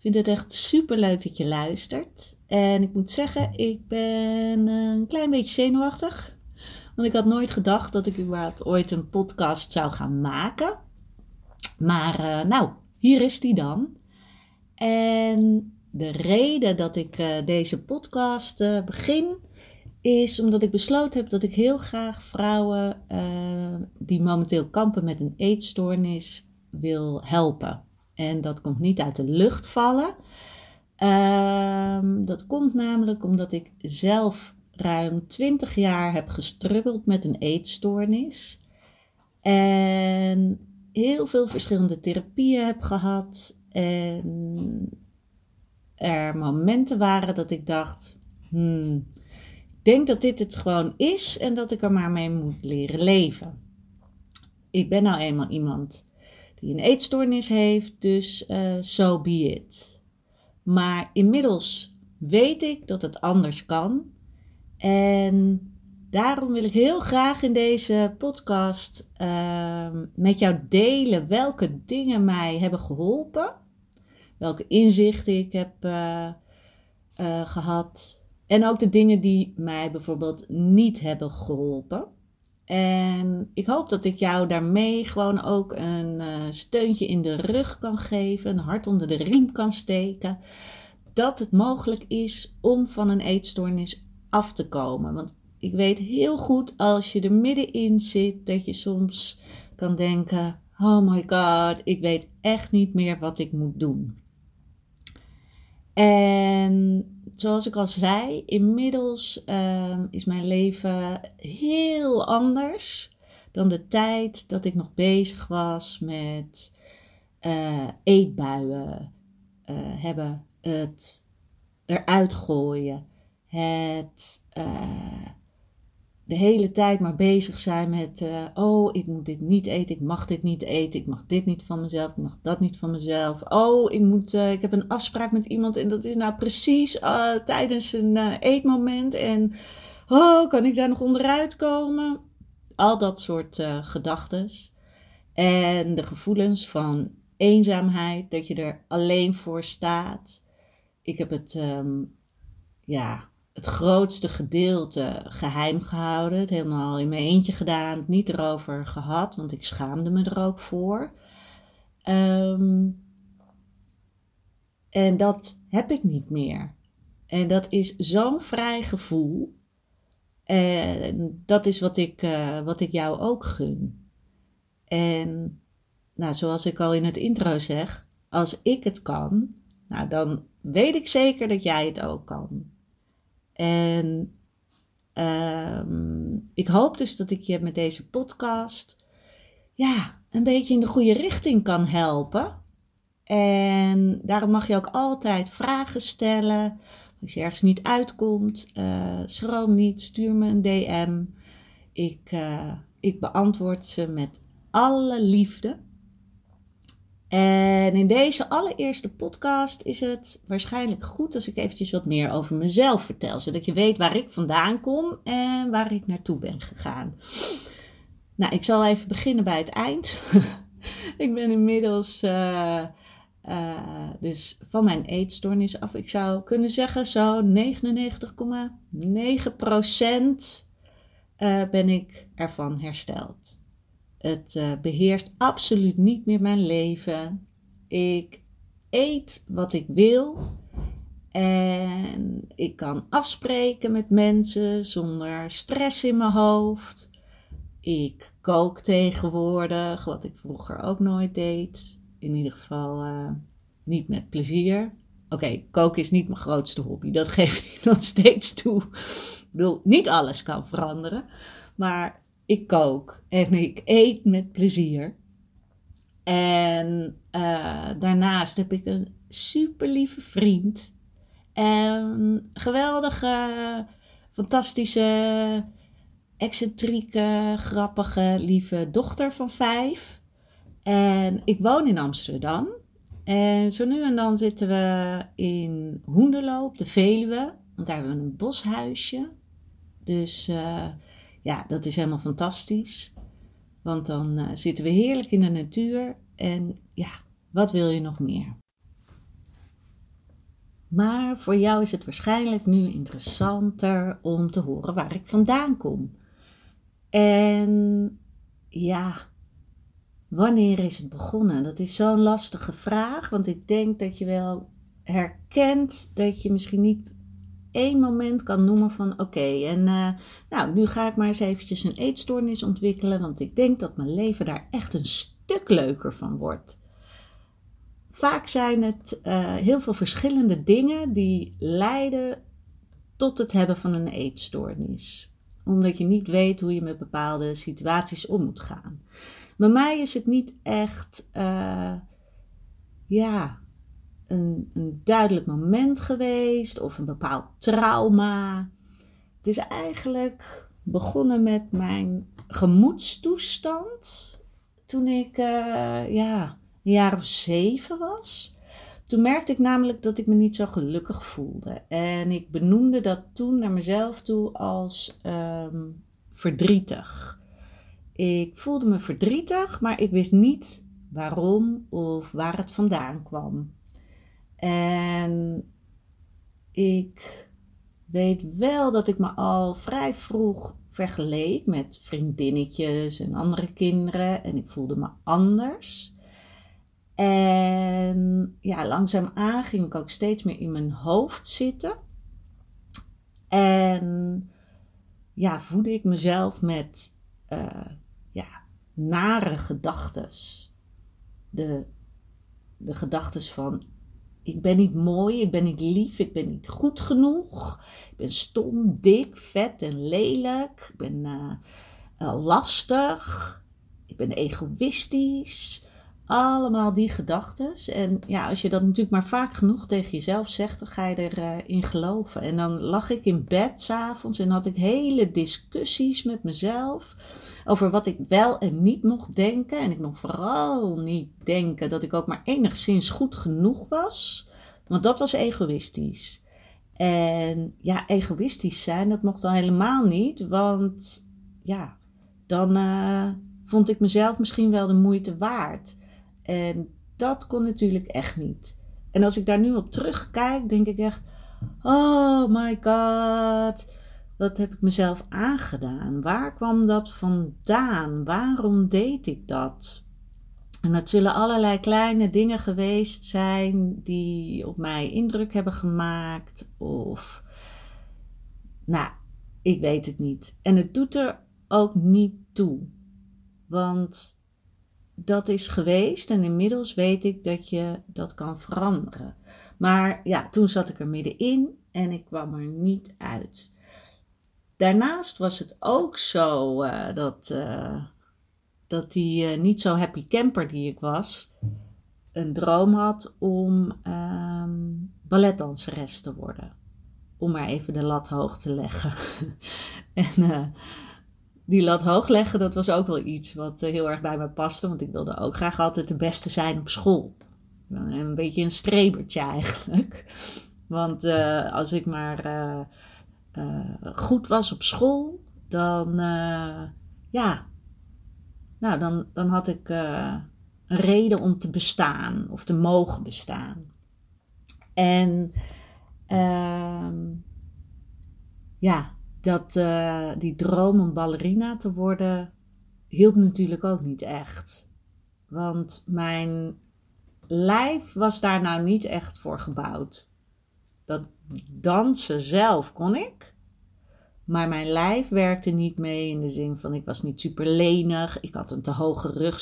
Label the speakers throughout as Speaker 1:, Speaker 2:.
Speaker 1: Vind het echt super leuk dat je luistert. En ik moet zeggen, ik ben een klein beetje zenuwachtig. Want ik had nooit gedacht dat ik überhaupt ooit een podcast zou gaan maken. Maar uh, nou, hier is die dan. En de reden dat ik uh, deze podcast uh, begin, is omdat ik besloten heb dat ik heel graag vrouwen die momenteel kampen met een eetstoornis wil helpen. En dat komt niet uit de lucht vallen. Um, dat komt namelijk omdat ik zelf ruim 20 jaar heb gestruggeld met een eetstoornis. En heel veel verschillende therapieën heb gehad. En er momenten waren dat ik dacht: hmm, ik denk dat dit het gewoon is en dat ik er maar mee moet leren leven. Ik ben nou eenmaal iemand die een eetstoornis heeft, dus uh, so be it. Maar inmiddels weet ik dat het anders kan. En daarom wil ik heel graag in deze podcast uh, met jou delen welke dingen mij hebben geholpen. Welke inzichten ik heb uh, uh, gehad. En ook de dingen die mij bijvoorbeeld niet hebben geholpen. En ik hoop dat ik jou daarmee gewoon ook een uh, steuntje in de rug kan geven, een hart onder de riem kan steken. Dat het mogelijk is om van een eetstoornis af te komen. Want ik weet heel goed als je er middenin zit dat je soms kan denken: Oh my god, ik weet echt niet meer wat ik moet doen. En zoals ik al zei, inmiddels uh, is mijn leven heel anders dan de tijd dat ik nog bezig was met uh, eetbuien uh, hebben, het eruit gooien, het uh, de hele tijd maar bezig zijn met, uh, oh, ik moet dit niet eten, ik mag dit niet eten, ik mag dit niet van mezelf, ik mag dat niet van mezelf. Oh, ik, moet, uh, ik heb een afspraak met iemand en dat is nou precies uh, tijdens een eetmoment en, oh, kan ik daar nog onderuit komen? Al dat soort gedachten. En de gevoelens van eenzaamheid, dat je er alleen voor staat. Ik heb het, um, ja, het grootste gedeelte geheim gehouden. Het helemaal in mijn eentje gedaan. Het niet erover gehad, want ik schaamde me er ook voor. Um, en dat heb ik niet meer. En dat is zo'n vrij gevoel. En dat is wat ik, uh, wat ik jou ook gun. En nou, zoals ik al in het intro zeg, als ik het kan, nou, dan weet ik zeker dat jij het ook kan. En um, ik hoop dus dat ik je met deze podcast ja, een beetje in de goede richting kan helpen. En daarom mag je ook altijd vragen stellen. Als je ergens niet uitkomt, uh, schroom niet, stuur me een DM. Ik, uh, ik beantwoord ze met alle liefde. En in deze allereerste podcast is het waarschijnlijk goed als ik eventjes wat meer over mezelf vertel, zodat je weet waar ik vandaan kom en waar ik naartoe ben gegaan. Nou, ik zal even beginnen bij het eind. ik ben inmiddels uh, uh, dus van mijn eetstoornis af. Ik zou kunnen zeggen zo 99,9% uh, ben ik ervan hersteld. Het uh, beheerst absoluut niet meer mijn leven. Ik eet wat ik wil. En ik kan afspreken met mensen zonder stress in mijn hoofd. Ik kook tegenwoordig, wat ik vroeger ook nooit deed. In ieder geval uh, niet met plezier. Oké, koken is niet mijn grootste hobby, dat geef ik nog steeds toe. Ik bedoel, niet alles kan veranderen, maar ik kook en ik eet met plezier. En uh, daarnaast heb ik een super lieve vriend. En geweldige, fantastische, excentrieke, grappige, lieve dochter van vijf. En ik woon in Amsterdam. En zo nu en dan zitten we in Hoenderloo op de Veluwe. Want daar hebben we een boshuisje. Dus uh, ja, dat is helemaal fantastisch. Want dan uh, zitten we heerlijk in de natuur. En ja, wat wil je nog meer? Maar voor jou is het waarschijnlijk nu interessanter om te horen waar ik vandaan kom. En ja, wanneer is het begonnen? Dat is zo'n lastige vraag, want ik denk dat je wel herkent dat je misschien niet één moment kan noemen van oké, en uh, nou, nu ga ik maar eens eventjes een eetstoornis ontwikkelen, want ik denk dat mijn leven daar echt een stuk leuker van wordt. Vaak zijn het uh, heel veel verschillende dingen die leiden tot het hebben van een eetstoornis. Omdat je niet weet hoe je met bepaalde situaties om moet gaan. Bij mij is het niet echt, uh, ja, een, een duidelijk moment geweest of een bepaald trauma. Het is eigenlijk begonnen met mijn gemoedstoestand toen ik uh, ja, een jaar of zeven was. Toen merkte ik namelijk dat ik me niet zo gelukkig voelde. En ik benoemde dat toen naar mezelf toe als um, verdrietig. Ik voelde me verdrietig, maar ik wist niet waarom of waar het vandaan kwam. En ik weet wel dat ik me al vrij vroeg vergeleek met vriendinnetjes en andere kinderen. En ik voelde me anders. En ja, langzaamaan ging ik ook steeds meer in mijn hoofd zitten. En ja, voedde ik mezelf met uh, ja, nare gedachten. De, de gedachten van ik ben niet mooi, ik ben niet lief, ik ben niet goed genoeg. Ik ben stom, dik, vet en lelijk. Ik ben uh, lastig. Ik ben egoïstisch. Allemaal die gedachten. En ja, als je dat natuurlijk maar vaak genoeg tegen jezelf zegt, dan ga je erin uh, in geloven. En dan lag ik in bed s'avonds en had ik hele discussies met mezelf over wat ik wel en niet mocht denken. En ik mocht vooral niet denken dat ik ook maar enigszins goed genoeg was. Want dat was egoïstisch. En ja, egoïstisch zijn, dat mocht dan helemaal niet. Want ja, dan uh, vond ik mezelf misschien wel de moeite waard. En dat kon natuurlijk echt niet. En als ik daar nu op terugkijk, denk ik echt: oh my god, wat heb ik mezelf aangedaan? Waar kwam dat vandaan? Waarom deed ik dat? En dat zullen allerlei kleine dingen geweest zijn die op mij indruk hebben gemaakt. Of, nou, ik weet het niet. En het doet er ook niet toe. Want dat is geweest en inmiddels weet ik dat je dat kan veranderen. Maar ja, toen zat ik er middenin en ik kwam er niet uit. Daarnaast was het ook zo uh, dat, uh, dat die uh, niet zo happy camper die ik was, een droom had om um, balletdanseres te worden. Om maar even de lat hoog te leggen. en die lat hoog leggen, dat was ook wel iets wat heel erg bij me paste. Want ik wilde ook graag altijd de beste zijn op school. Een beetje een strebertje eigenlijk. Want als ik maar uh, goed was op school, dan, ja, nou, dan, dan had ik een reden om te bestaan of te mogen bestaan. En ehm, ja, dat, die droom om ballerina te worden hielp natuurlijk ook niet echt. Want mijn lijf was daar nou niet echt voor gebouwd dat dansen zelf kon ik. Maar mijn lijf werkte niet mee in de zin van ik was niet super lenig. Ik had een te hoge rug,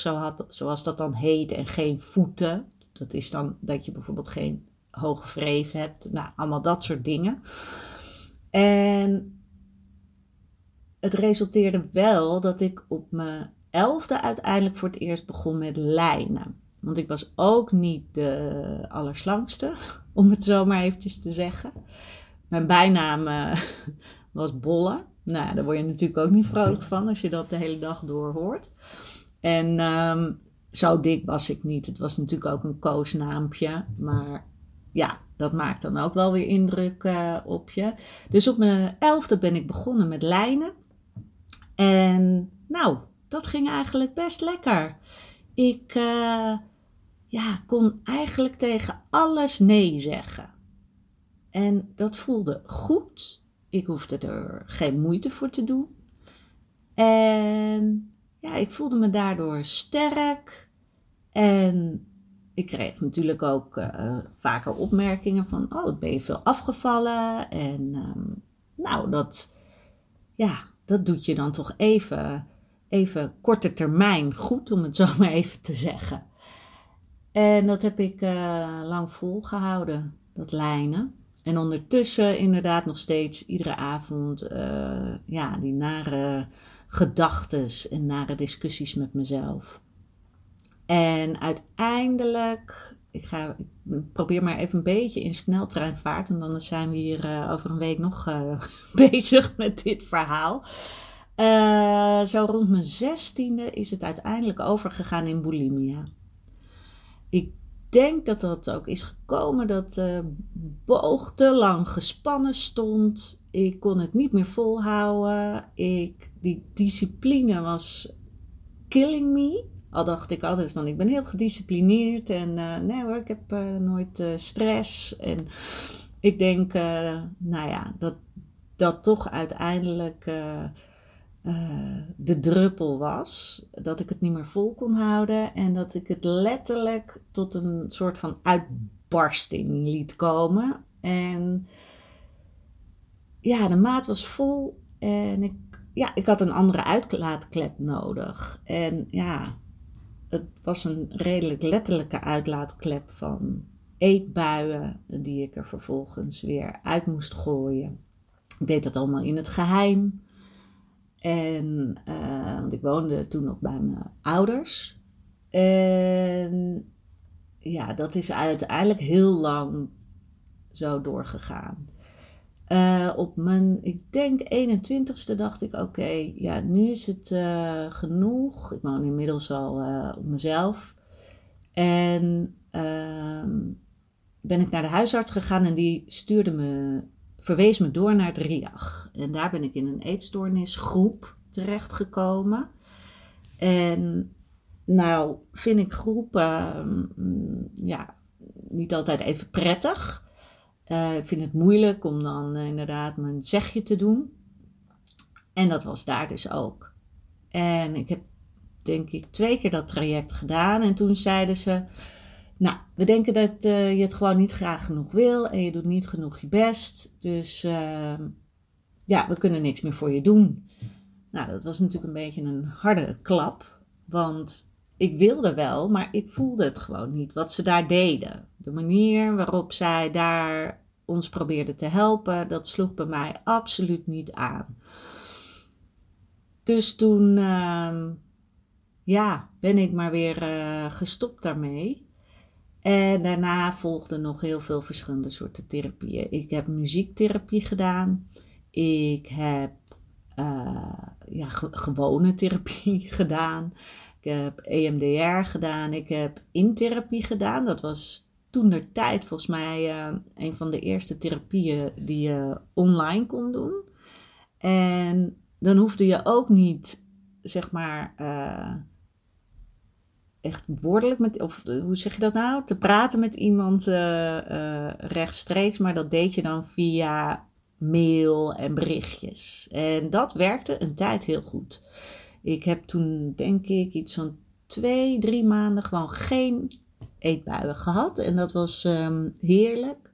Speaker 1: zoals dat dan heet, en geen voeten. Dat is dan dat je bijvoorbeeld geen hoge vreef hebt. Nou, allemaal dat soort dingen. En het resulteerde wel dat ik op mijn elfde uiteindelijk voor het eerst begon met lijnen. Want ik was ook niet de allerslangste, om het zo maar eventjes te zeggen. Mijn bijnaam eh, was Bolle. Nou daar word je natuurlijk ook niet vrolijk van als je dat de hele dag door hoort. En ehm, zo dik was ik niet. Het was natuurlijk ook een koosnaampje. Maar ja, dat maakt dan ook wel weer indruk uh, op je. Dus op mijn elfde ben ik begonnen met lijnen. En nou, dat ging eigenlijk best lekker. Ik uh, ja, kon eigenlijk tegen alles nee zeggen. En dat voelde goed. Ik hoefde er geen moeite voor te doen. En ja, ik voelde me daardoor sterk. En ik kreeg natuurlijk ook uh, vaker opmerkingen van: Oh, ben je veel afgevallen? En um, nou, dat, ja, dat doet je dan toch even, even korte termijn goed, om het zo maar even te zeggen. En dat heb ik uh, lang volgehouden, dat lijnen. En ondertussen inderdaad nog steeds iedere avond uh, ja, die nare gedachtes en nare discussies met mezelf. En uiteindelijk, ik, ga, ik probeer maar even een beetje in sneltreinvaart, en dan zijn we hier uh, over een week nog uh, bezig met dit verhaal. Uh, zo rond mijn zestiende is het uiteindelijk overgegaan in bulimia. Ik denk dat dat ook is gekomen dat de boog te lang gespannen stond. Ik kon het niet meer volhouden. Ik, die discipline was killing me. Al dacht ik altijd van ik ben heel gedisciplineerd en uh, nee hoor, ik heb uh, nooit uh, stress. En ik denk, nou ja, dat dat toch uiteindelijk de druppel was. Dat ik het niet meer vol kon houden en dat ik het letterlijk tot een soort van uitbarsting liet komen. En ja, de maat was vol en ik, ja, ik had een andere uitlaatklep nodig. En ja, het was een redelijk letterlijke uitlaatklep van eetbuien die ik er vervolgens weer uit moest gooien. Ik deed dat allemaal in het geheim. En, uh, want ik woonde toen nog bij mijn ouders. En ja, dat is uiteindelijk heel lang zo doorgegaan. Uh, op mijn, ik denk 21ste dacht ik, oké, ja, nu is het uh, genoeg. Ik woon inmiddels al uh, op mezelf. En ehm, ben ik naar de huisarts gegaan en die stuurde me, verwees me door naar het RIAG. En daar ben ik in een eetstoornisgroep terechtgekomen. En nou vind ik groepen, mm, ja, niet altijd even prettig. Uh, ik vind het moeilijk om dan uh, inderdaad mijn zegje te doen. En dat was daar dus ook. En ik heb denk ik twee keer dat traject gedaan. En toen zeiden ze, nou, we denken dat uh, je het gewoon niet graag genoeg wil. En je doet niet genoeg je best. Dus ehm, ja, we kunnen niks meer voor je doen. Nou, dat was natuurlijk een beetje een harde klap. Want ik wilde wel, maar ik voelde het gewoon niet wat ze daar deden. De manier waarop zij daar ons probeerden te helpen, dat sloeg bij mij absoluut niet aan. Dus toen, uh, ja, ben ik maar weer uh, gestopt daarmee. En daarna volgden nog heel veel verschillende soorten therapieën. Ik heb muziektherapie gedaan. Ik heb uh, ja, gewone therapie gedaan. Ik heb EMDR gedaan. Ik heb intherapie gedaan. Dat was toen de tijd volgens mij uh, een van de eerste therapieën die je online kon doen. En dan hoefde je ook niet, zeg maar, uh, echt woordelijk met, of hoe zeg je dat nou, te praten met iemand rechtstreeks, maar dat deed je dan via mail en berichtjes. En dat werkte een tijd heel goed. Ik heb toen, denk ik, iets van twee, drie maanden gewoon geen eetbuien gehad. En dat was um, heerlijk.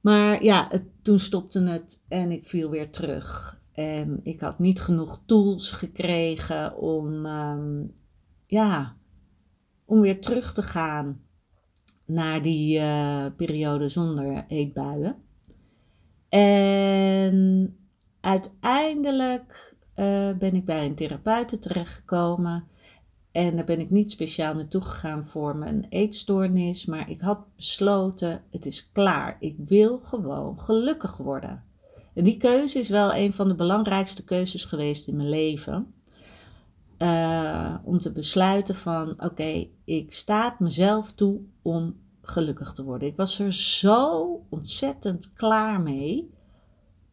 Speaker 1: Maar ja, toen stopte het en ik viel weer terug. En ik had niet genoeg tools gekregen om, ehm, ja, om weer terug te gaan naar die uh, periode zonder eetbuien. En uiteindelijk uh, ben ik bij een therapeut terechtgekomen. En daar ben ik niet speciaal naartoe gegaan voor mijn eetstoornis. Maar ik had besloten, het is klaar. Ik wil gewoon gelukkig worden. En die keuze is wel een van de belangrijkste keuzes geweest in mijn leven. Uh, om te besluiten van oké, ik sta mezelf toe om gelukkig te worden. Ik was er zo ontzettend klaar mee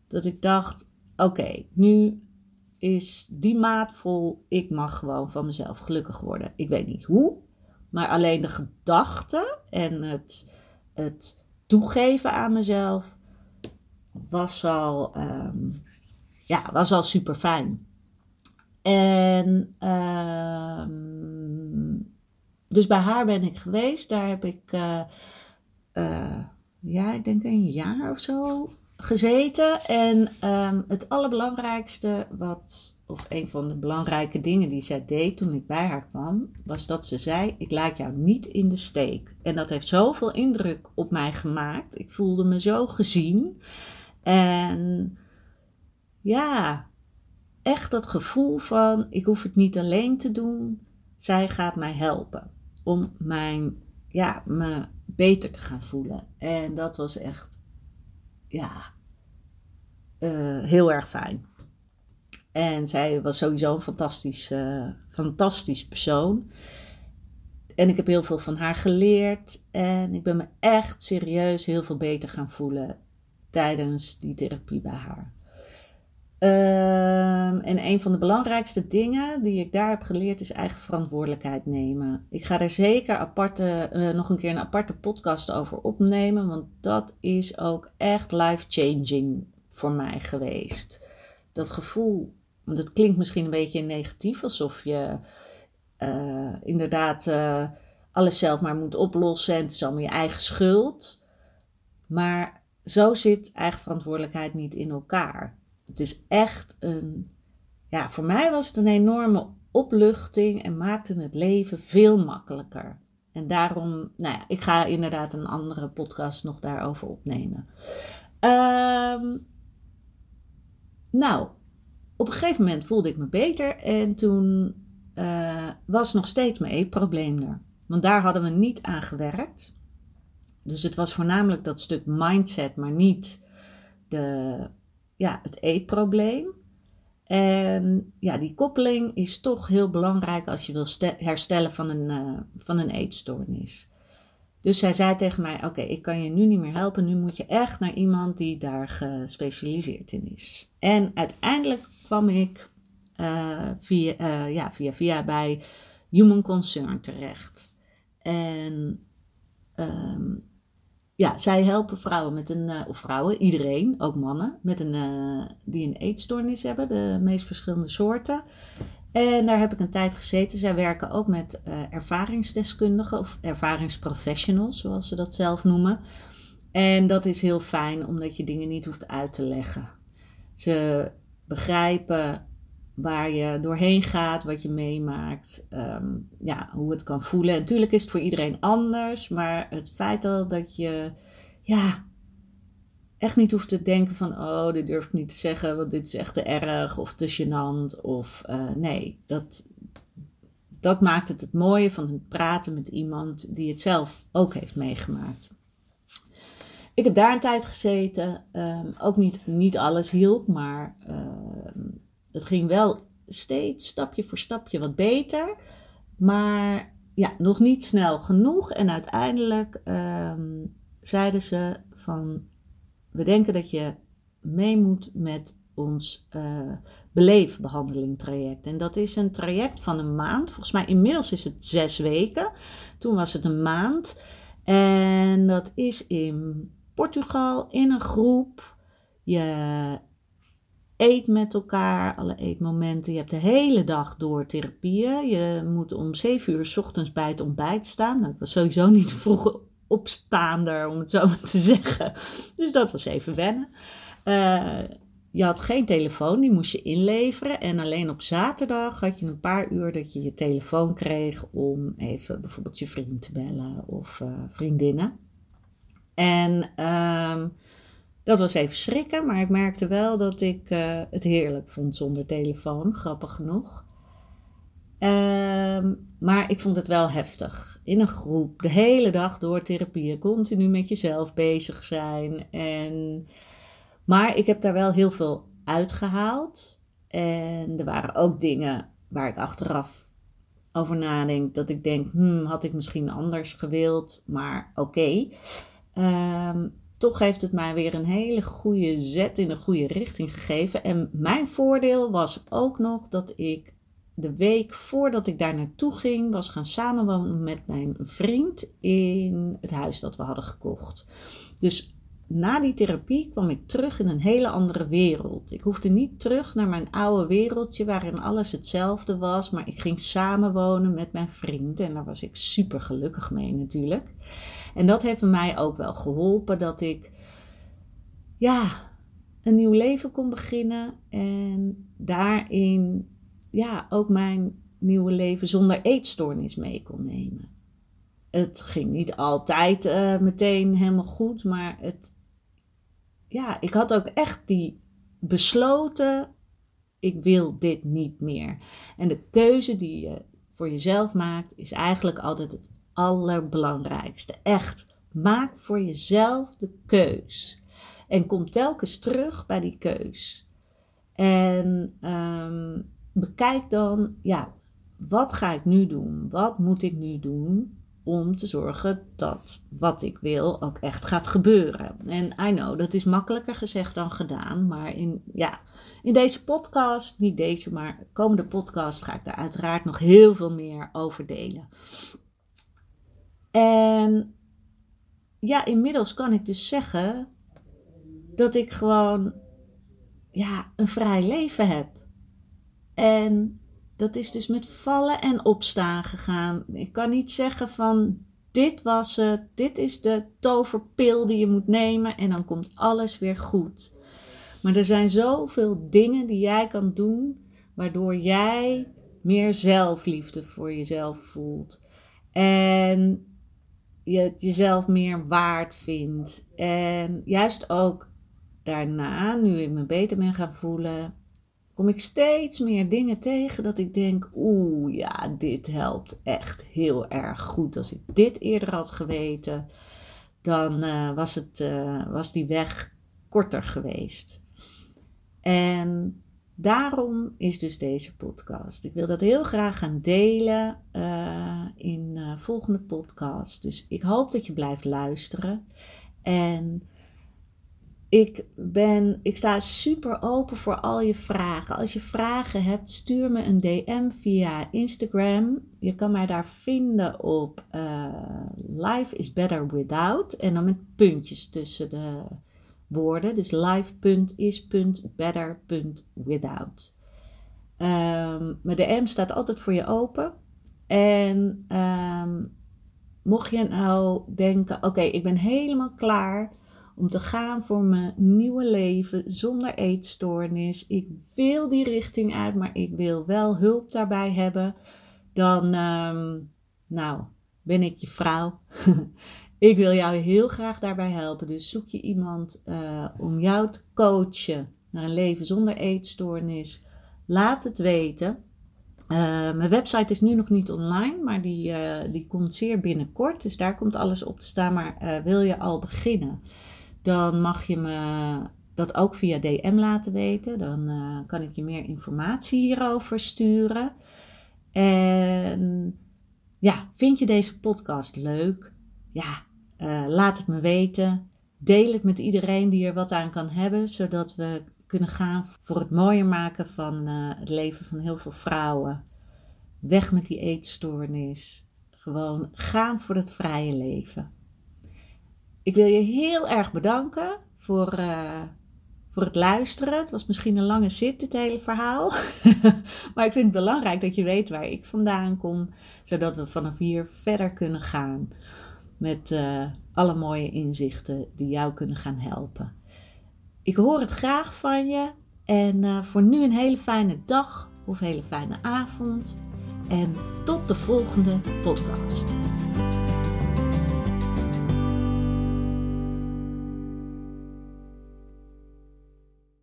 Speaker 1: dat ik dacht: oké, nu is die maat vol. Ik mag gewoon van mezelf gelukkig worden. Ik weet niet hoe, maar alleen de gedachte en het, het toegeven aan mezelf was al, um, ja, was al super fijn. En um, dus bij haar ben ik geweest. Daar heb ik, uh, ja, ik denk een jaar of zo gezeten. En um, het allerbelangrijkste wat, of een van de belangrijke dingen die zij deed toen ik bij haar kwam, was dat ze zei: Ik laat jou niet in de steek. En dat heeft zoveel indruk op mij gemaakt. Ik voelde me zo gezien. En ja, echt dat gevoel van: ik hoef het niet alleen te doen. Zij gaat mij helpen om mijn, ja, me beter te gaan voelen. En dat was echt ja, uh, heel erg fijn. En zij was sowieso een fantastisch, uh, fantastisch persoon. En ik heb heel veel van haar geleerd. En ik ben me echt serieus heel veel beter gaan voelen tijdens die therapie bij haar. Um, en een van de belangrijkste dingen die ik daar heb geleerd is eigen verantwoordelijkheid nemen. Ik ga er zeker aparte, uh, nog een keer een aparte podcast over opnemen, want dat is ook echt life-changing voor mij geweest. Dat gevoel, dat klinkt misschien een beetje negatief, alsof je uh, inderdaad uh, alles zelf maar moet oplossen en het is allemaal je eigen schuld. Maar zo zit eigen verantwoordelijkheid niet in elkaar. Het is echt een, ja, voor mij was het een enorme opluchting en maakte het leven veel makkelijker. En daarom, nou ja, ik ga inderdaad een andere podcast nog daarover opnemen. Um, nou, op een gegeven moment voelde ik me beter en toen uh, was nog steeds mijn eetprobleem er. Want daar hadden we niet aan gewerkt. Dus het was voornamelijk dat stuk mindset, maar niet de, ja, het eetprobleem. En ja, die koppeling is toch heel belangrijk als je wil herstellen van een, uh, van een eetstoornis. Dus zij zei tegen mij: Oké, ik kan je nu niet meer helpen. Nu moet je echt naar iemand die daar gespecialiseerd in is. En uiteindelijk kwam ik uh, via, uh, ja, via, via bij Human Concern terecht. En um, ja, zij helpen vrouwen met een, uh, of vrouwen, iedereen, ook mannen, met een, die een eetstoornis hebben, de meest verschillende soorten. En daar heb ik een tijd gezeten. Zij werken ook met uh, ervaringsdeskundigen of ervaringsprofessionals, zoals ze dat zelf noemen. En dat is heel fijn, omdat je dingen niet hoeft uit te leggen. Ze begrijpen waar je doorheen gaat, wat je meemaakt, um, ja, hoe het kan voelen. En natuurlijk is het voor iedereen anders, maar het feit al dat je ja, echt niet hoeft te denken van, oh, dit durf ik niet te zeggen, want dit is echt te erg of te gênant. Of uh, nee, dat, dat maakt het het mooie van het praten met iemand die het zelf ook heeft meegemaakt. Ik heb daar een tijd gezeten. Um, ook niet, niet alles hielp, maar um, het ging wel steeds stapje voor stapje wat beter. Maar ja, nog niet snel genoeg. En uiteindelijk um, zeiden ze van we denken dat je mee moet met ons uh, beleefbehandeling traject. En dat is een traject van een maand. Volgens mij inmiddels is het zes weken. Toen was het een maand. En dat is in Portugal in een groep. Je eet met elkaar, alle eetmomenten. Je hebt de hele dag door therapieën. Je moet om zeven uur s ochtends bij het ontbijt staan. Nou, ik was sowieso niet vroeg opstaander, om het zo maar te zeggen. Dus dat was even wennen. Uh, je had geen telefoon, die moest je inleveren. En alleen op zaterdag had je een paar uur dat je je telefoon kreeg om even bijvoorbeeld je vriend te bellen of uh, vriendinnen. En um, dat was even schrikken, maar ik merkte wel dat ik uh, het heerlijk vond zonder telefoon, grappig genoeg. Um, maar ik vond het wel heftig. In een groep, de hele dag door therapieën, continu met jezelf bezig zijn. En maar ik heb daar wel heel veel uitgehaald. En er waren ook dingen waar ik achteraf over nadenk. Dat ik denk, hmm, had ik misschien anders gewild. Maar oké. Ehm, toch heeft het mij weer een hele goede zet in de goede richting gegeven. En mijn voordeel was ook nog dat ik de week voordat ik daar naartoe ging, was gaan samenwonen met mijn vriend in het huis dat we hadden gekocht. Dus na die therapie kwam ik terug in een hele andere wereld. Ik hoefde niet terug naar mijn oude wereldje waarin alles hetzelfde was, maar ik ging samenwonen met mijn vriend en daar was ik super gelukkig mee natuurlijk. En dat heeft mij ook wel geholpen dat ik ja, een nieuw leven kon beginnen en daarin ja, ook mijn nieuwe leven zonder eetstoornis mee kon nemen. Het ging niet altijd uh, meteen helemaal goed, maar het, ja, ik had ook echt die besloten, ik wil dit niet meer. En de keuze die je voor jezelf maakt, is eigenlijk altijd het allerbelangrijkste. Echt, maak voor jezelf de keus. En kom telkens terug bij die keus. En um, bekijk dan, ja, wat ga ik nu doen? Wat moet ik nu doen om te zorgen dat wat ik wil ook echt gaat gebeuren. En I know, dat is makkelijker gezegd dan gedaan, maar in, ja, in deze podcast, niet deze, maar komende podcast ga ik daar uiteraard nog heel veel meer over delen. En ja, inmiddels kan ik dus zeggen dat ik gewoon ja, een vrij leven heb. En dat is dus met vallen en opstaan gegaan. Ik kan niet zeggen van dit was het, dit is de toverpil die je moet nemen en dan komt alles weer goed. Maar er zijn zoveel dingen die jij kan doen waardoor jij meer zelfliefde voor jezelf voelt. En je jezelf meer waard vindt. En juist ook daarna, nu ik me beter ben gaan voelen, kom ik steeds meer dingen tegen dat ik denk: oeh, ja, dit helpt echt heel erg goed. Als ik dit eerder had geweten, dan uh, was, het, uh, was die weg korter geweest. En daarom is dus deze podcast. Ik wil dat heel graag gaan delen uh, in volgende podcast. Dus ik hoop dat je blijft luisteren. En ik, ben, ik sta super open voor al je vragen. Als je vragen hebt, stuur me een DM via Instagram. Je kan mij daar vinden op uh, Life is Better Without. En dan met puntjes tussen de woorden. Dus life.is.better.without. Um, mijn DM staat altijd voor je open. En um, mocht je nou denken: oké, ik ben helemaal klaar om te gaan voor mijn nieuwe leven zonder eetstoornis. Ik wil die richting uit, maar ik wil wel hulp daarbij hebben. Dan, um, nou, ben ik je vrouw. ik wil jou heel graag daarbij helpen. Dus zoek je iemand uh, om jou te coachen naar een leven zonder eetstoornis. Laat het weten. Uh, mijn website is nu nog niet online, maar die, uh, die komt zeer binnenkort. Dus daar komt alles op te staan. Maar wil je al beginnen? dan mag je me dat ook via DM laten weten. Dan kan ik je meer informatie hierover sturen. En ja, vind je deze podcast leuk? Ja, uh, laat het me weten. Deel het met iedereen die er wat aan kan hebben, zodat we kunnen gaan voor het mooier maken van uh, het leven van heel veel vrouwen. Weg met die eetstoornis. Gewoon gaan voor het vrije leven. Ik wil je heel erg bedanken voor, uh, voor het luisteren. Het was misschien een lange zit, dit hele verhaal. maar ik vind het belangrijk dat je weet waar ik vandaan kom, zodat we vanaf hier verder kunnen gaan. Met uh, alle mooie inzichten die jou kunnen gaan helpen. Ik hoor het graag van je en uh, voor nu een hele fijne dag of hele fijne avond. En tot de volgende podcast.